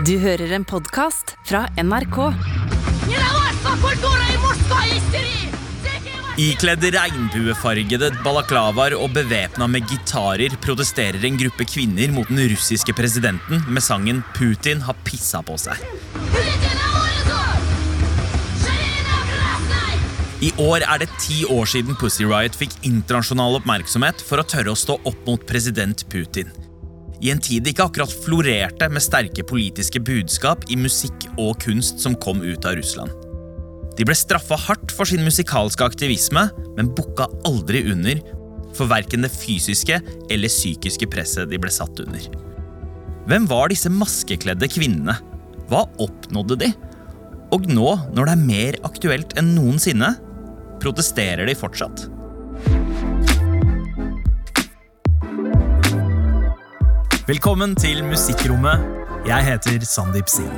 Du hører en podkast fra NRK. Ikledd regnbuefargede balaklavaer og bevæpna med gitarer protesterer en gruppe kvinner mot den russiske presidenten med sangen 'Putin har pissa på seg'. I år er det ti år siden Pussy Riot fikk internasjonal oppmerksomhet for å tørre å stå opp mot president Putin. I en tid det ikke akkurat florerte med sterke politiske budskap i musikk og kunst som kom ut av Russland. De ble straffa hardt for sin musikalske aktivisme, men bukka aldri under for verken det fysiske eller psykiske presset de ble satt under. Hvem var disse maskekledde kvinnene? Hva oppnådde de? Og nå, når det er mer aktuelt enn noensinne, protesterer de fortsatt. Velkommen til Musikkrommet. Jeg heter Sandeep Sin.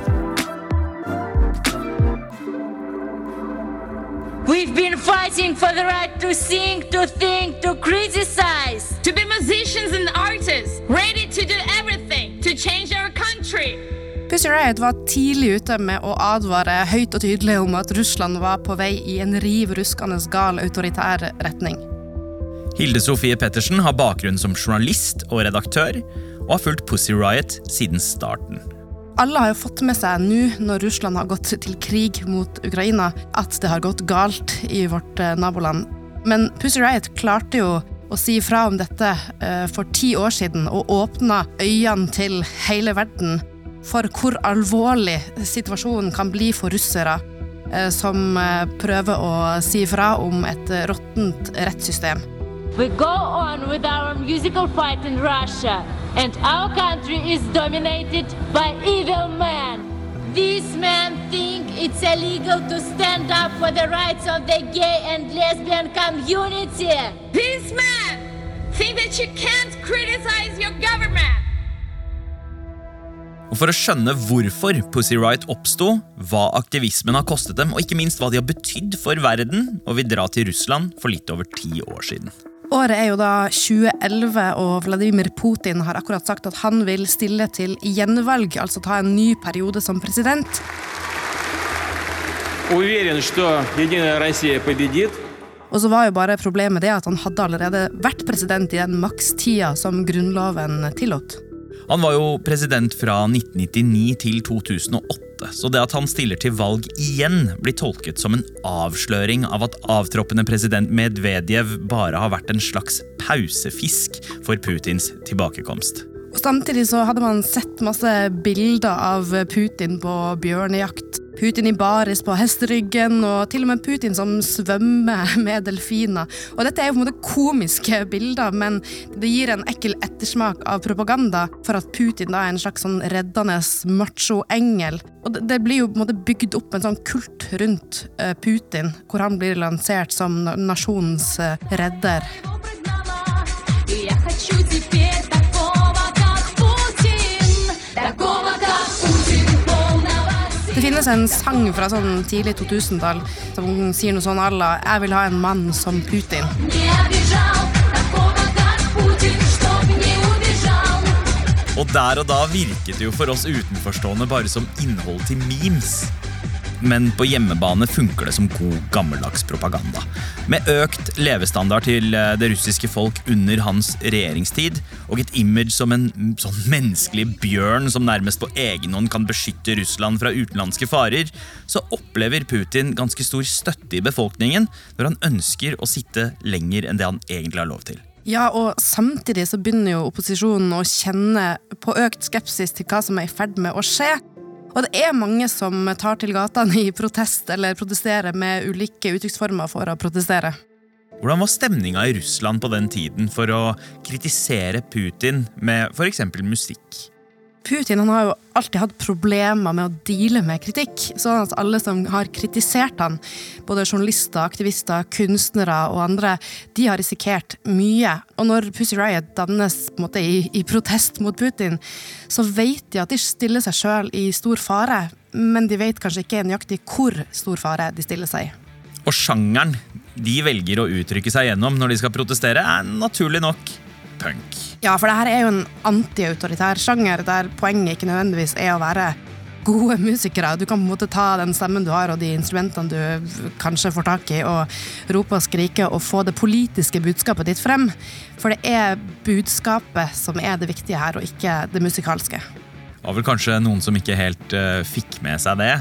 We've been fighting for the right to sing, to think, to criticize. to be musicians and artists, ready to do everything to change our country. Pussy Riot var tidlig ute med å advare høyt og tydelig om at Russland var på vei i en riv ruskende gal autoritær retning. Hilde Sofie Pettersen har bakgrunn som journalist og redaktør, og har fulgt Pussy Riot siden starten. Alle har jo fått med seg nå, når Russland har gått til krig mot Ukraina, at det har gått galt i vårt eh, naboland. Men Pussy Riot klarte jo å si fra om dette eh, for ti år siden, og åpna øynene til hele verden for hvor alvorlig situasjonen kan bli for russere eh, som prøver å si fra om et råttent rettssystem. We go on with our musical fight in Russia, and our country is dominated by evil men. These men think it's illegal to stand up for the rights of the gay and lesbian community. These men think that you can't criticize your government. Og For å skjønne hvorfor Pussy Riot oppsto, hva aktivismen har kostet dem, og ikke minst hva de har betydd for verden, må vi dra til Russland for litt over ti år siden. Året er jo da 2011, og Vladimir Putin har akkurat sagt at han vil stille til gjenvalg, altså ta en ny periode som president. Уверен, что Единая Россия победит. Og så var jo bare problemet det at han hadde allerede vært president i den makstida som grunnloven tillot. Han var jo president fra 1999 til 2008, så det at han stiller til valg igjen, blir tolket som en avsløring av at avtroppende president Medvedev bare har vært en slags pausefisk for Putins tilbakekomst. Og Samtidig så hadde man sett masse bilder av Putin på bjørnejakt. Putin i baris på hesteryggen, og til og med Putin som svømmer med delfiner. Og dette er jo på en måte komiske bilder, men det gir en ekkel ettersmak av propaganda for at Putin da er en slags sånn reddende macho-engel. Og det, blir jo på en måte bygd opp en sånn kult rundt eh, Putin, hvor han blir lansert som na- nasjonens eh, redder. И finnes en sang fra sånn tidlig 2000-tall som sier noe sånn à 'Jeg vil ha en mann som Putin'. Og der og da virket det jo for oss utenforstående bare som innhold til memes. Men på hjemmebane funker det som god gammeldags propaganda. Med økt levestandard til eh, det russiske folk under hans regjeringstid, og et image som en sånn menneskelig bjørn som nærmest på egen hånd kan beskytte Russland fra utenlandske farer, så opplever Putin ganske stor støtte i befolkningen når han ønsker å sitte lenger enn det han egentlig har lov til. Ja, og samtidig så begynner jo opposisjonen å kjenne på økt skepsis til hva som er i ferd med å skje. Og det er mange som tar til gatene i protest eller protesterer med ulike uttrykksformer for å protestere. Hvordan var stemninga i Russland på den tiden for å kritisere Putin med f.eks. musikk? Putin han har jo alltid hatt problemer med å deale med kritikk, sånn at alle som har kritisert han, både journalister, aktivister, kunstnere og andre, de har risikert mye. Og når Pussy Riot dannes måte i, i protest mot Putin, så vet de at de stiller seg sjøl i stor fare, men de vet kanskje ikke nøyaktig hvor stor fare de stiller seg i. Og sjangeren de velger å uttrykke seg gjennom når de skal protestere, er naturlig nok punk. Ja, for det her er jo en antiautoritær sjanger, der poenget ikke nødvendigvis er å være gode musikere. Du kan på en måte ta den stemmen du har og de instrumentene du kanskje får tak i, og rope og skrike og få det politiske budskapet ditt frem. For det er budskapet som er det viktige her, og ikke det musikalske. Det var vel kanskje noen som ikke helt uh, fikk med seg det?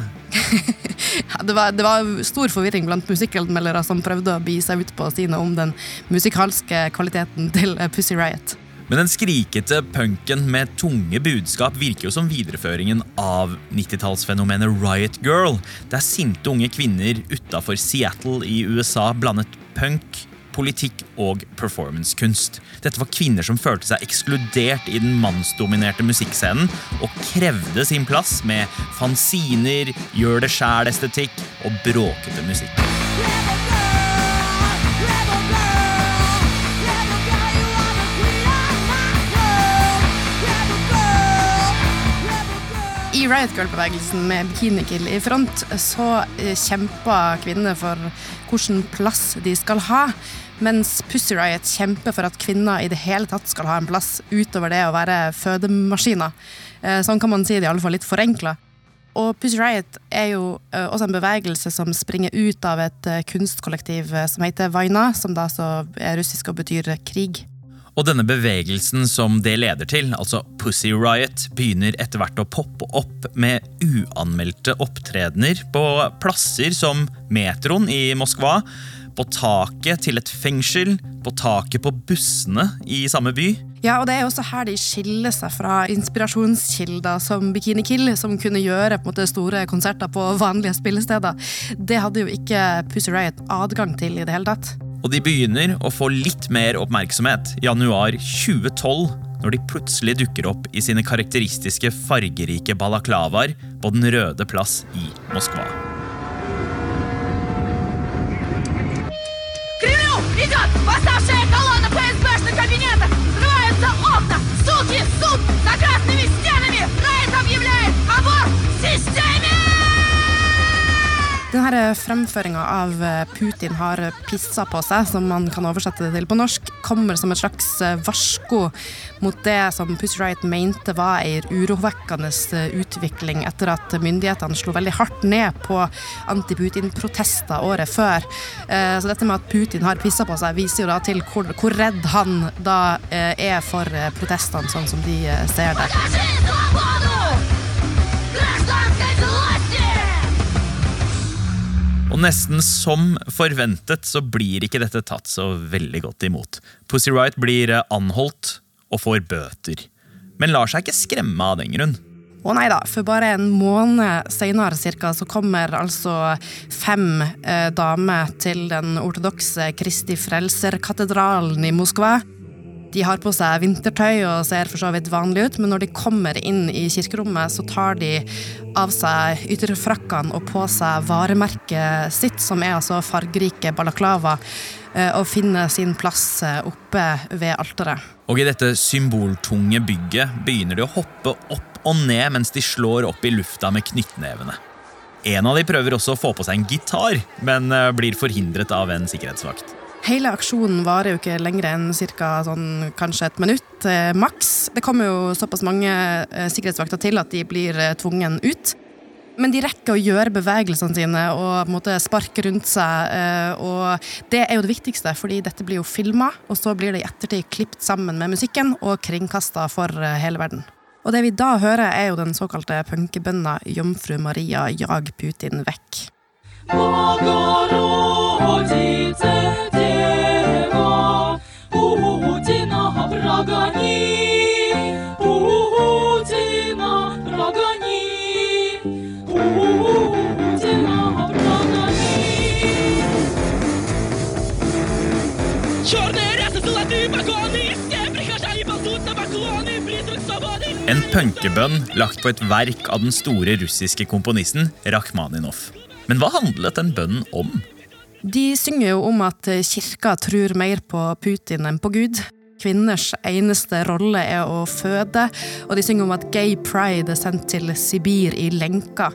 det, var, det, var, stor forvirring blant musikkanmeldere som prøvde å bi seg ut på å si noe om den musikalske kvaliteten til Pussy Riot. Men den skrikete punken med tunge budskap virker jo som videreføringen av 90-tallsfenomenet Riot Girl, der sinte unge kvinner utafor Seattle i USA blandet punk, politikk og performancekunst. Dette var kvinner som følte seg ekskludert i den mannsdominerte musikkscenen og krevde sin plass med fanziner, gjør det sjæl-estetikk og bråkete musikk. I Riot Girl-bevegelsen med Bikini Kill i front, så kjemper kvinner for hvilken plass de skal ha. Mens Pussy Riot kjemper for at kvinner i det hele tatt skal ha en plass utover det å være fødemaskiner. Eh, sånn kan man si det, i alle fall litt forenkla. Og Pussy Riot er jo eh, også en bevegelse som springer ut av et kunstkollektiv som heter Vaina, som da er russisk og betyr krig. Og denne bevegelsen som det leder til, altså Pussy Riot, begynner etter hvert å poppe opp med uanmeldte opptredener på plasser som metroen i Moskva, på taket til et fengsel, på taket på bussene i samme by. Ja, og det er også her de skiller seg fra inspirasjonskilder som Bikini Kill, som kunne gjøre måte, store konserter på vanlige spillesteder. Det hadde jo ikke Pussy Riot adgang til i det hele tatt. Og de begynner å få litt mer oppmerksomhet i januar 2012, når de plutselig dukker opp i sine karakteristiske fargerike balaklavaer på Den røde plass i Moskva. Denne fremføringa av eh, Putin har pissa på seg, som man kan oversette det til på norsk, kommer som et slags eh, varsko mot det som Pussy Riot mente var ei urovekkende eh, utvikling etter at myndighetene slo veldig hardt ned på anti-Putin-protester året før. Så dette med at Putin har pissa på seg, viser jo da til hvor, hvor redd han da er for protestene, sånn som de ser det. Og nesten som forventet så blir ikke dette tatt så veldig godt imot. Pussy Riot blir eh, anholdt og får bøter. Men lar seg ikke skremme av den grunn. Å nei da, for bare en måned senere så kommer altså fem eh, damer til den ortodokse Kristi Frelser-katedralen i Moskva. De har på seg vintertøy og ser for så vidt vanlig ut, men når de kommer inn i kirkerommet, så tar de av seg ytterfrakkene og på seg varemerket sitt, som er altså fargerike balaklava, eh, og finner sin plass eh, oppe ved alteret. Og i dette symboltunge bygget begynner de å hoppe opp og ned mens de slår opp i lufta med knyttnevene. En av de prøver også å få på seg en gitar, men eh, blir forhindret av en sikkerhetsvakt. Hele aksjonen varer jo ikke lenger enn cirka Sånn, kanskje et minutt eh, maks. Det kommer jo såpass mange eh, sikkerhetsvakter til at de blir eh, tvungen ut. Men de rekker å gjøre bevegelsene sine og måte, sparke rundt seg. Eh, og det er jo det viktigste, fordi dette blir jo filma, og så blir det i ettertid klippet sammen med musikken og kringkasta for eh, hele verden. Og det vi da hører, er jo den såkalte punkebønna 'Jomfru Maria, jag Putin vekk'. En punkebønn lagt på et verk av den store russiske komponisten Rakhmaninov. Men hva handlet den bønnen om? De synger jo om at kirka tror mer på Putin enn på Gud. Kvinners eneste rolle er å føde, og de synger om at gay pride er sendt til Sibir i lenker.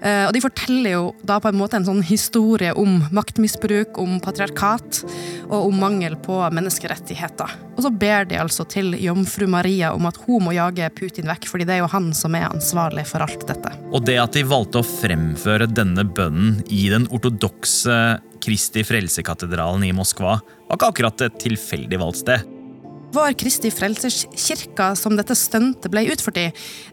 Eh, og de forteller jo da på en måte en sånn historie om maktmisbruk, om patriarkat og om mangel på menneskerettigheter. Og så ber de altså til jomfru Maria om at hun må jage Putin vekk, fordi det er jo han som er ansvarlig for alt dette. Og det at de valgte å fremføre denne bønnen i den ortodokse Kristi Frelsekatedralen i Moskva, var ikke akkurat et tilfeldig valgt sted. Vår Kristi-Frelseskirka som dette stuntet ble utført i,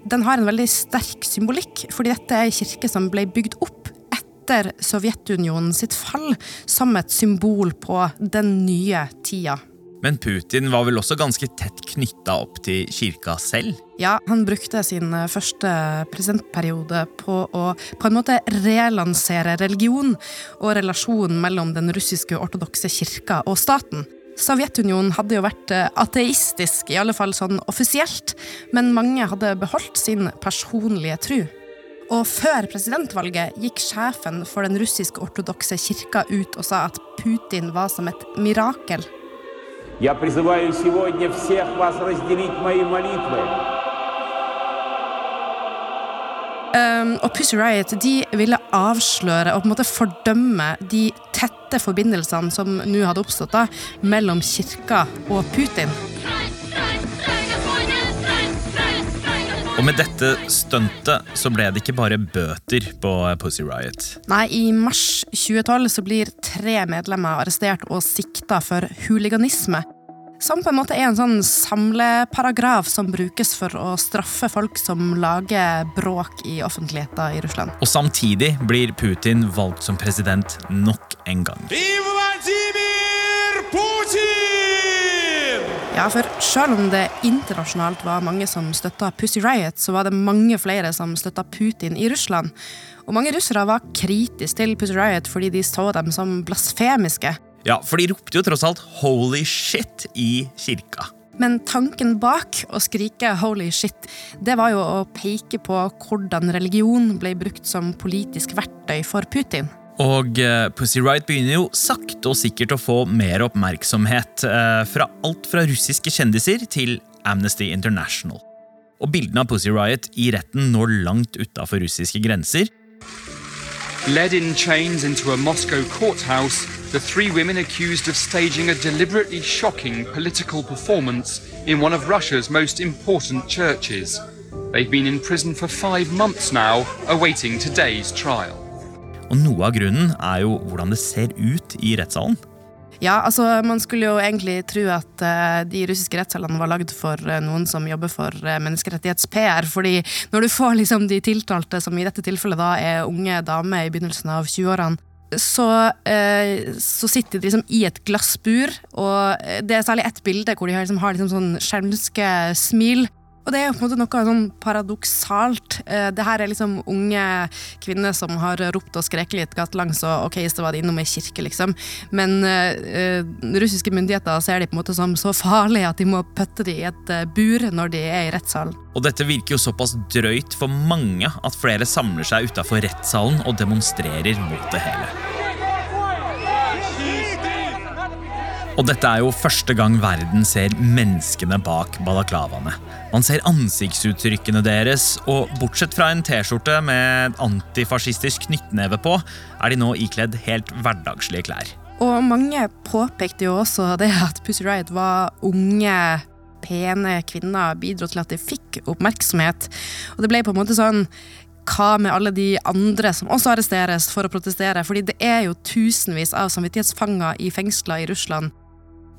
den har en veldig sterk symbolikk, fordi dette er ei kirke som ble bygd opp etter Sovjetunionen sitt fall, som et symbol på den nye tida. Men Putin var vel også ganske tett knytta opp til kirka selv? Ja, han brukte sin første presidentperiode på å på en måte relansere religion og relasjonen mellom den russiske ortodokse kirka og staten. Sovjetunionen hadde jo vært eh, ateistisk, i alle fall sånn offisielt, men mange hadde beholdt sin personlige tru. Og før presidentvalget gikk sjefen for den russisk-ortodokse kirka ut og sa at Putin var som et mirakel. Я Um, og Pussy Riot de ville avsløre og på en måte fordømme de tette forbindelsene som nå hadde oppstått da, mellom kirka og Putin. Og med dette stuntet så ble det ikke bare bøter på Pussy Riot. Nei, i mars 2012 så blir tre medlemmer arrestert og sikta for huliganisme. Som på en måte er en sånn samleparagraf som brukes for å straffe folk som lager bråk i offentligheten i Russland. Og samtidig blir Putin valgt som president nok en gang. Vladimir Putin! Ja, for selv om det internasjonalt var mange som støtta Pussy Riot, så var det mange flere som støtta Putin i Russland. Og mange russere var kritiske til Pussy Riot fordi de så dem som blasfemiske. Ja, for de ropte jo tross alt 'holy shit' i kirka. Men tanken bak å skrike 'holy shit', det var jo å peke på hvordan religion ble brukt som politisk verktøy for Putin. Og uh, Pussy Riot begynner jo sakte og sikkert å få mer oppmerksomhet. Uh, fra alt fra russiske kjendiser til Amnesty International. Og bildene av Pussy Riot i retten når langt utafor russiske grenser. Led in chains into a Moscow courthouse, the three women accused of staging a deliberately shocking political performance in one of Russia's most important churches. They've been in prison for five months now, awaiting today's trial. Og noe av grunnen er jo hvordan det ser ut i rettssalen. Ja, altså Man skulle jo egentlig tro at uh, de russiske rettssalene var lagd for uh, noen som jobber for uh, menneskerettighets-PR. fordi når du får liksom de tiltalte, som i dette tilfellet da er unge damer i begynnelsen av 20-årene, så, så, sitter de liksom i et glassbur, og det er særlig ett bilde hvor de har, liksom, har liksom sånn skjelmske smil. Og det er jo på en måte noe sånn paradoksalt. Eh, det her er liksom unge kvinner som har ropt og skreket litt gatelangs, og ok, så var de innom ei kirke, liksom. Men uh, russiske myndigheter ser de på en måte som så farlige at de må putte de i et bur når de er i rettssalen. Og dette virker jo såpass drøyt for mange at flere samler seg utafor rettssalen og demonstrerer mot det hele. Og dette er jo første gang verden ser menneskene bak balaklavaene. Man ser ansiktsuttrykkene deres, og bortsett fra en T-skjorte med antifascistisk knyttneve på, er de nå ikledd helt hverdagslige klær. Og mange påpekte jo også det at Pussy Riot var unge, pene kvinner, bidro til at de fikk oppmerksomhet. Og det ble på en måte sånn hva med alle de andre som også arresteres for å protestere? Fordi det er jo tusenvis av samvittighetsfanger i fengsler i Russland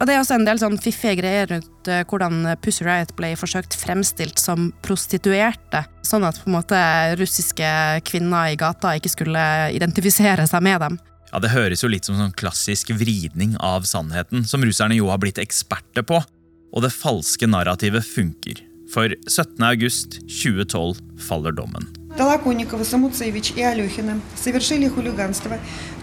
og Det er også en del sånn fiffige greier rundt uh, hvordan Pussy Riot ble forsøkt fremstilt som prostituerte. Sånn at på en måte russiske kvinner i gata ikke skulle identifisere seg med dem. Ja, Det høres jo litt som sånn klassisk vridning av sannheten, som russerne jo har blitt eksperter på. Og det falske narrativet funker. For 17.8.2012 faller dommen. Толоконникова, Самуцевич и Алехина совершили хулиганство,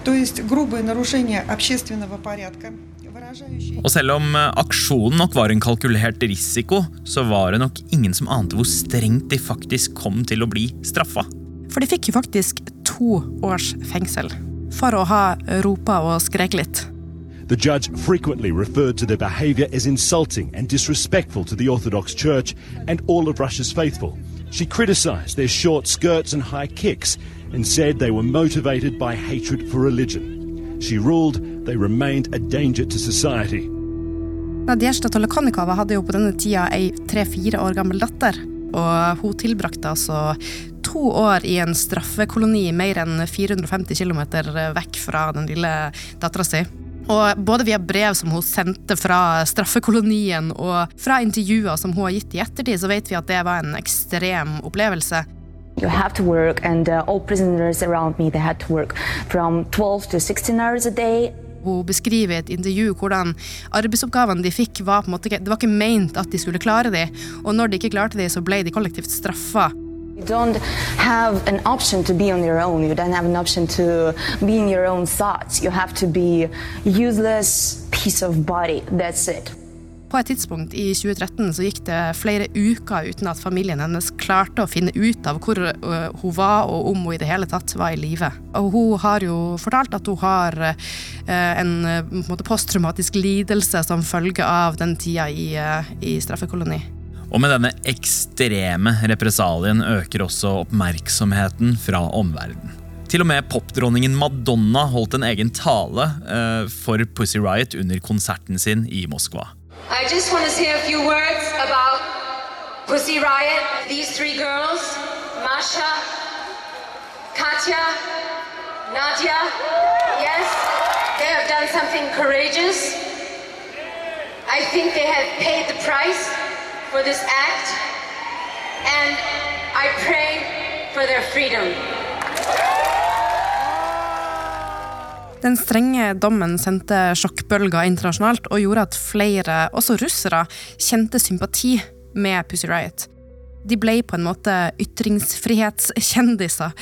то есть грубое нарушение общественного порядка. Og selv om eh, aksjonen nok var en kalkulert risiko, så var det nok ingen som ante hvor strengt de faktisk kom til å bli straffa. For de fikk jo faktisk to års fengsel for å ha ropa og skreket litt. The judge frequently referred to their behavior as insulting and disrespectful to the Orthodox Church and all of Russia's faithful. She criticized their short skirts and high kicks and said they were motivated by hatred for religion. She ruled they remained a danger to society. Nadjezjda Tolokonikova hadde jo på denne tida ei tre-fire år gammel datter. Og hun tilbrakte altså to år i en straffekoloni mer enn 450 km vekk fra den lille dattera si. Og både via brev som hun sendte fra straffekolonien, og fra intervjuer som hun har gitt i ettertid, så vet vi at det var en ekstrem opplevelse. You have to work, and uh, all prisoners around me they had to work from 12 to 16 hours a day. Hun beskriver i et intervju hvordan arbeidsoppgavene de fikk, var på en måte, det var ikke meint at de skulle klare de, og når de ikke klarte de, så ble de kollektivt straffa. You don't have an option to be on your own. You don't have an option to be in your own thoughts. You have to be useless piece of body. That's it. På et tidspunkt i 2013 så gikk det flere uker uten at familien hennes klarte å finne ut av hvor øh, hun var, og om hun i det hele tatt var i live. Og hun har jo fortalt at hun har øh, en, måte, posttraumatisk lidelse som følge av den tida i, i straffekoloni. Og med denne ekstreme represalien øker også oppmerksomheten fra omverdenen. Til og med popdronningen Madonna holdt en egen tale for Pussy Riot under konserten sin i Moskva. I just want to say a few words about Pussy Riot. These three girls, Masha, Katya, Nadia, yes, they have done something courageous. I think they have paid the price for this act, and I pray for their freedom. Den strenge dommen sendte sjokkbølger internasjonalt og gjorde at flere, også russere, kjente sympati med Pussy Riot. De ble på en måte ytringsfrihetskjendiser.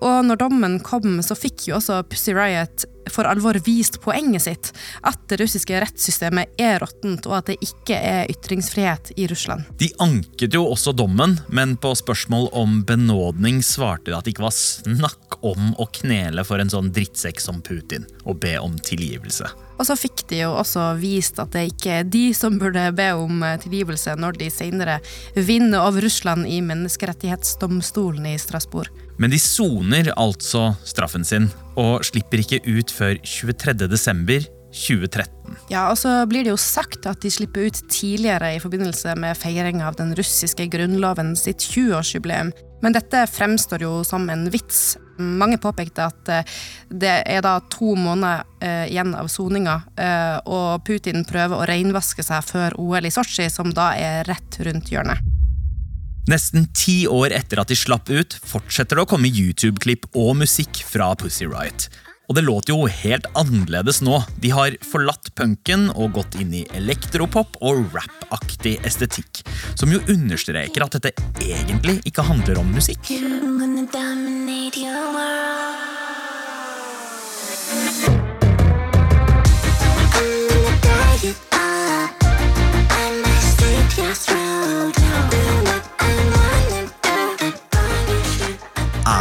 Og når dommen kom, så fikk jo også Pussy Riot for alvor vist poenget sitt. At det russiske rettssystemet er råttent, og at det ikke er ytringsfrihet i Russland. De anket jo også dommen, men på spørsmål om benådning svarte de at det ikke var snakk om å knele for en sånn drittsekk som Putin og be om tilgivelse. Og så fikk de jo også vist at det ikke er de som burde be om tilgivelse når de senere vinner over Russland i menneskerettighetsdomstolen i Strasbourg. Men de soner altså straffen sin, og slipper ikke ut før 23.12.2013. Ja, og så blir det jo sagt at de slipper ut tidligere i forbindelse med feiringa av den russiske grunnloven sitt 20-årsjubileum. Men dette fremstår jo som en vits. Mange påpekte at det er da to måneder igjen av soninga, og Putin prøver å reinvaske seg før OL i Sotsji, som da er rett rundt hjørnet. Nesten ti år etter at de slapp ut, fortsetter det å komme YouTube-klipp og musikk fra Pussy Riot. Og det låter jo helt annerledes nå. De har forlatt punken og gått inn i elektropop og rap-aktig estetikk. Som jo understreker at dette egentlig ikke handler om musikk.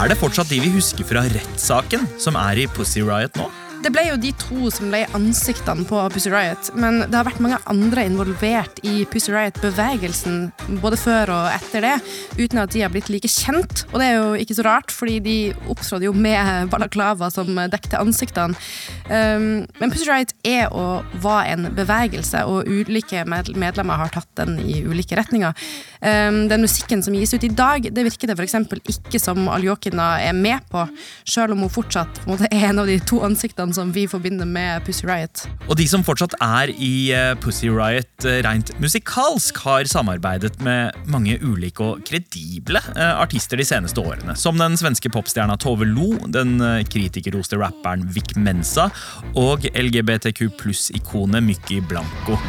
Er det fortsatt de vi husker fra rettssaken som er i Pussy Riot nå? Det ble jo de to som ble ansiktene på Pussy Riot, men det har vært mange andre involvert i Pussy Riot-bevegelsen både før og etter det, uten at de har blitt like kjent. Og det er jo ikke så rart, fordi de opptrådte jo med balaklava som dekte ansiktene. Um, men Pussy Riot er og var en bevegelse, og ulike medlemmer har tatt den i ulike retninger. Um, den musikken som gis ut i dag, det virker det f.eks. ikke som Aljokina er med på, sjøl om hun fortsatt er en av de to ansiktene som vi forbinder med Pussy Riot. Og de som fortsatt er i Pussy Riot rent musikalsk, har samarbeidet med mange ulike og kredible artister de seneste årene. Som den svenske popstjerna Tove Lo, den kritikerroste rapperen Vic Mensa og LGBTQ pluss-ikonet Mykki Blanco.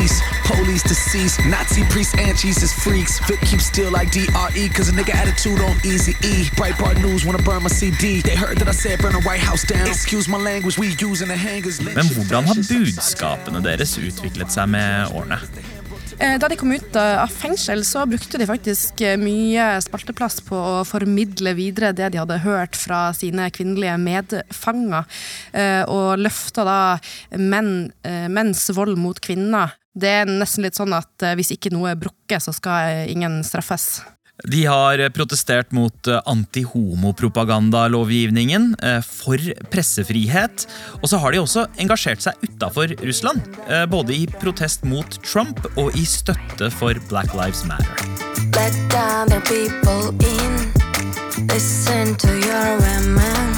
Beast. Police deceased, Nazi priests and Jesus freaks. Vic keep still like DRE, cause a nigga attitude on easy E. Breitbart News wanna burn my CD. They heard that I said burn the White House down. Excuse my language, we using the hangers. Men hvordan har budskapene deres utviklet seg med årene? Eh, Da de kom ut av fengsel, så brukte de faktisk eh, mye spalteplass på å formidle videre det de hadde hørt fra sine kvinnelige medfanger, eh, og løfta da menn, menns vold mot kvinner. Det er nesten litt sånn at hvis ikke noe er brukket, så skal ingen straffes. De har protestert mot antihomopropagandalovgivningen, antihomopropagandalovenningen, eh, for pressefrihet. Og så har de også engasjert seg utafor Russland. eh, Både i protest mot Trump og i støtte for Black Lives Matter. Let other people in. Listen to your women.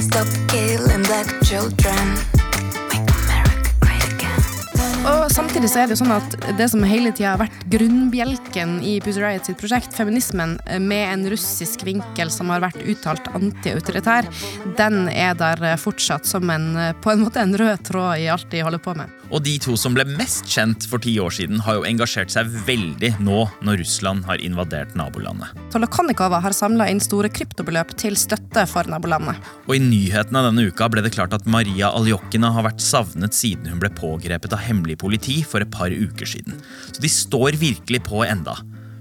Stop killing black children. Og samtidig så er det jo sånn at det som hele tida har vært grunnbjelken i Pussy Riot sitt prosjekt, feminismen, med en russisk vinkel som har vært uttalt antiautoritær, den er der fortsatt som en, på en måte en rød tråd i alt de holder på med. Og de to som ble mest kjent for ti år siden, har jo engasjert seg veldig nå når Russland har invadert nabolandet. Tolokonikova har samla inn store kryptobeløp til støtte for nabolandet. Og i nyhetene denne uka ble det klart at Maria Aljokina har vært savnet siden hun ble pågrepet av hemmelig politi for et par uker siden. Så de står virkelig på enda.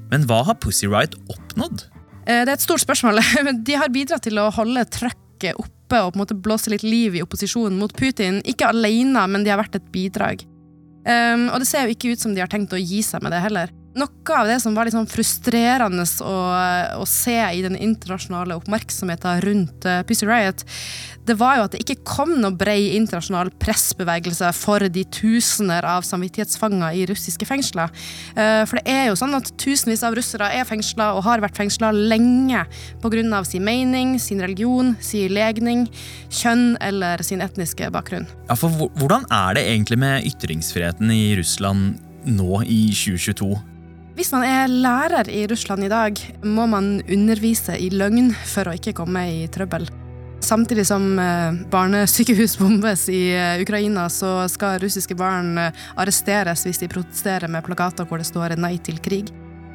Men hva har Pussy Riot oppnådd? Eh, Det er et stort spørsmål. De har bidratt til å holde trøkket oppe og på en måte blåse litt liv i opposisjonen mot Putin. Ikke alene, men de har vært et bidrag. Um, og det ser jo ikke ut som de har tenkt å gi seg med det heller. Noe av det som var litt sånn frustrerende å, å se i den internasjonale oppmerksomheten rundt uh, Pussy Riot, det var jo at det ikke kom noe brei internasjonal pressbevegelse for de tusener av samvittighetsfanger i russiske fengsler. Uh, for det er jo sånn at tusenvis av russere er fengsla og har vært fengsla lenge pga. sin mening, sin religion, sin legning, kjønn eller sin etniske bakgrunn. Ja, for Hvordan er det egentlig med ytringsfriheten i Russland nå i 2022? Hvis man er lærer i Russland i dag, må man undervise i løgn for å ikke komme i trøbbel. Samtidig som eh, barnesykehus bombes i eh, Ukraina, så skal russiske barn eh, arresteres hvis de protesterer med plakater hvor det står 'nei til krig'.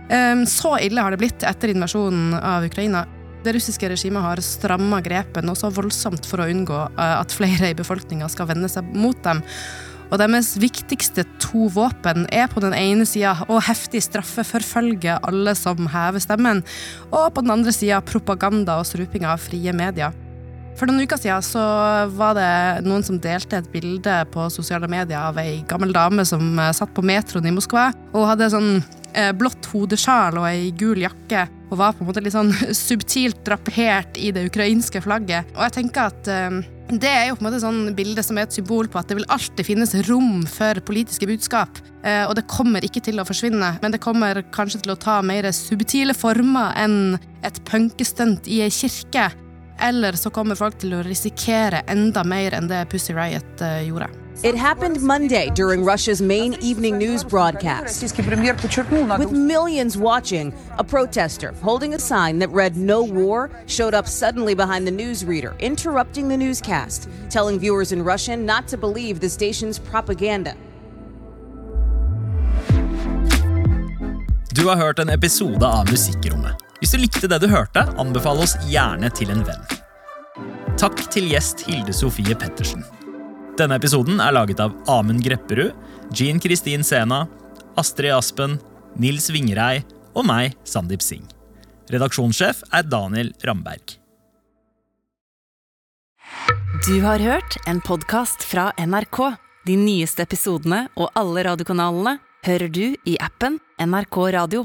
Ehm, Så ille har det blitt etter invasjonen av Ukraina. Det russiske regimet har stramma grepet noe så voldsomt for å unngå at flere i befolkninga skal vende seg mot dem. Og deres viktigste to våpen er på den ene sida å heftig straffeforfølge alle som hever stemmen, og på den andre sida propaganda og struping av frie medier. For noen uker siden så var det noen som delte et bilde på sosiale medier av ei gammel dame som eh, satt på metroen i Moskva og hadde sånn eh, blått hodesjal og ei gul jakke og var på en måte litt sånn subtilt drapert i det ukrainske flagget. Og jeg tenker at eh, det er jo på en måte sånn bilde som er et symbol på at det vil alltid finnes rom for politiske budskap. Uh, og det kommer ikke til å forsvinne, men det kommer kanskje til å ta mer subtile former enn et punkestunt i ei kirke. Eller så kommer folk til å risikere enda mer enn det Pussy Riot uh, gjorde. It happened Monday during Russia's main evening news broadcast. With millions watching, a protester holding a sign that read No War showed up suddenly behind the newsreader, interrupting the newscast, telling viewers in Russian not to believe the station's propaganda. Du har hørt en episode av Musikkrommet. Hvis du likte det du hørte, anbefal oss gjerne til en venn. Takk til gjest Hilde Sofie Pettersen. Denne episoden er laget av Amund Grepperud, Jean Kristin Sena, Astrid Aspen, Nils Vingrei og meg, Sandeep Singh. Redaksjonssjef er Daniel Ramberg. Du har hørt en podkast fra NRK. De nyeste episodene og alle radiokanalene hører du i appen NRK Radio.